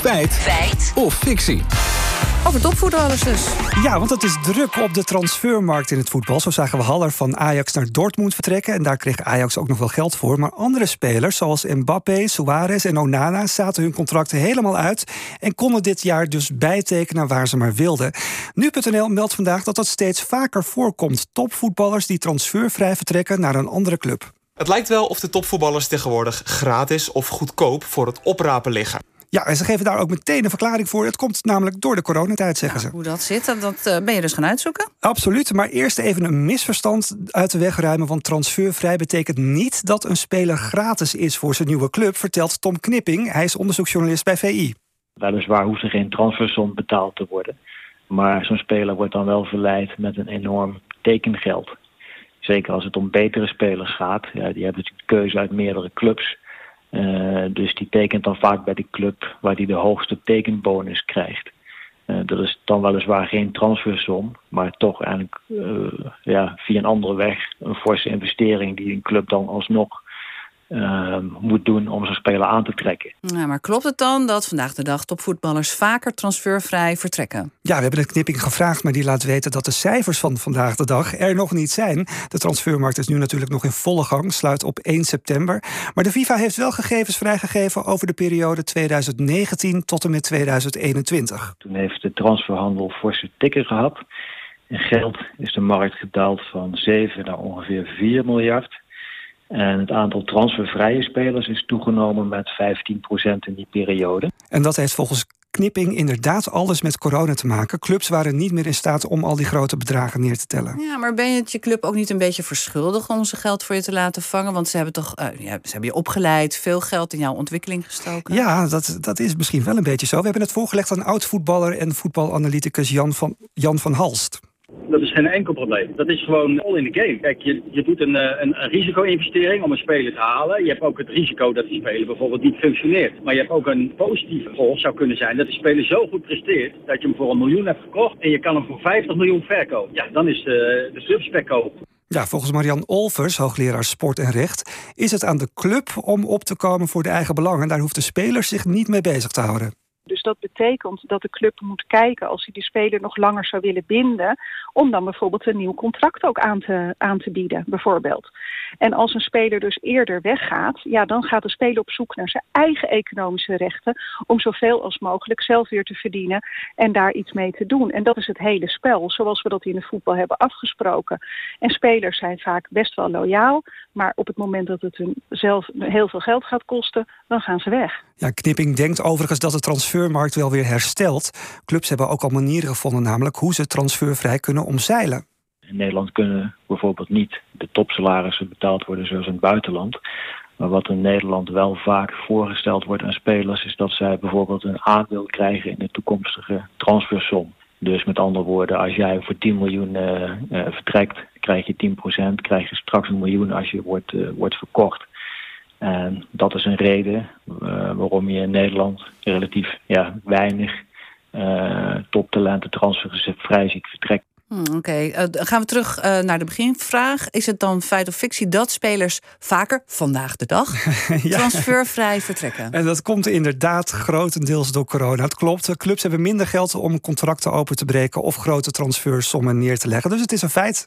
Feit. Feit. Of fictie. Over topvoetballers dus. Ja, want het is druk op de transfermarkt in het voetbal. Zo zagen we Haller van Ajax naar Dortmund vertrekken. En daar kreeg Ajax ook nog wel geld voor. Maar andere spelers, zoals Mbappé, Suarez en Onana... zaten hun contracten helemaal uit... en konden dit jaar dus bijtekenen waar ze maar wilden. Nu.nl meldt vandaag dat dat steeds vaker voorkomt. Topvoetballers die transfervrij vertrekken naar een andere club. Het lijkt wel of de topvoetballers tegenwoordig gratis of goedkoop voor het oprapen liggen. Ja, en ze geven daar ook meteen een verklaring voor. Het komt namelijk door de coronatijd, zeggen ze. Hoe dat zit, dat, dat eh, ben je dus gaan uitzoeken? Absoluut, maar eerst even een misverstand uit de weg ruimen. Want transfervrij betekent niet dat een speler gratis is voor zijn nieuwe club, vertelt Tom Knipping. Hij is onderzoeksjournalist bij VI. Weliswaar hoeft er geen transfersom betaald te worden. Maar zo'n speler wordt dan wel verleid met een enorm tekengeld. Zeker als het om betere spelers gaat. Ja, die hebben natuurlijk keuze uit meerdere clubs. Uh, dus die tekent dan vaak bij die club waar hij de hoogste tekenbonus krijgt. Uh, dat is dan weliswaar geen transfersom, maar toch eigenlijk uh, ja, via een andere weg een forse investering die een club dan alsnog uh, moet doen om zo'n speler aan te trekken. Ja, maar klopt het dan dat vandaag de dag topvoetballers vaker transfervrij vertrekken? Ja, we hebben het knipping gevraagd, maar die laat weten dat de cijfers van vandaag de dag er nog niet zijn. De transfermarkt is nu natuurlijk nog in volle gang, sluit op 1 september. Maar de FIFA heeft wel gegevens vrijgegeven over de periode 2019 tot en met 2021. Toen heeft de transferhandel forse tikken gehad. In geld is de markt gedaald van 7 naar ongeveer 4 miljard. En het aantal transfervrije spelers is toegenomen met 15% in die periode. En dat heeft volgens Knipping inderdaad alles met corona te maken. Clubs waren niet meer in staat om al die grote bedragen neer te tellen. Ja, maar ben je het je club ook niet een beetje verschuldigd om ze geld voor je te laten vangen? Want ze hebben toch uh, ja, ze hebben je opgeleid, veel geld in jouw ontwikkeling gestoken. Ja, dat, dat is misschien wel een beetje zo. We hebben het voorgelegd aan oud-voetballer en voetbalanalyticus Jan van, Jan van Halst. Is geen enkel probleem. Dat is gewoon all in the game. Kijk, je, je doet een, een, een risico-investering om een speler te halen. Je hebt ook het risico dat die speler bijvoorbeeld niet functioneert. Maar je hebt ook een positief gevolg zou kunnen zijn dat die speler zo goed presteert dat je hem voor een miljoen hebt gekocht en je kan hem voor 50 miljoen verkopen. Ja, dan is de, de subspec op. Ja, volgens Marian Olvers, hoogleraar sport en recht, is het aan de club om op te komen voor de eigen belangen. Daar hoeft de speler zich niet mee bezig te houden. Dus dat betekent dat de club moet kijken als hij die speler nog langer zou willen binden, om dan bijvoorbeeld een nieuw contract ook aan te, aan te bieden, bijvoorbeeld. En als een speler dus eerder weggaat, ja, dan gaat de speler op zoek naar zijn eigen economische rechten om zoveel als mogelijk zelf weer te verdienen en daar iets mee te doen. En dat is het hele spel, zoals we dat in het voetbal hebben afgesproken. En spelers zijn vaak best wel loyaal, maar op het moment dat het hun zelf heel veel geld gaat kosten, dan gaan ze weg. Ja, Knipping denkt overigens dat de transfermarkt wel weer herstelt. Clubs hebben ook al manieren gevonden, namelijk hoe ze transfervrij kunnen omzeilen. In Nederland kunnen bijvoorbeeld niet de topsalarissen betaald worden zoals in het buitenland. Maar wat in Nederland wel vaak voorgesteld wordt aan spelers, is dat zij bijvoorbeeld een aandeel krijgen in de toekomstige transfersom. Dus met andere woorden, als jij voor 10 miljoen uh, uh, vertrekt, krijg je 10%, krijg je straks een miljoen als je wordt, uh, wordt verkocht. En dat is een reden waarom je in Nederland relatief ja, weinig toptalenten transfervrij ziet vertrekken. Hmm, Oké, okay. uh, gaan we terug uh, naar de beginvraag. Is het dan feit of fictie dat spelers vaker, vandaag de dag, ja. transfervrij vertrekken? En dat komt inderdaad grotendeels door corona. Het klopt, clubs hebben minder geld om contracten open te breken of grote transfersommen neer te leggen. Dus het is een feit.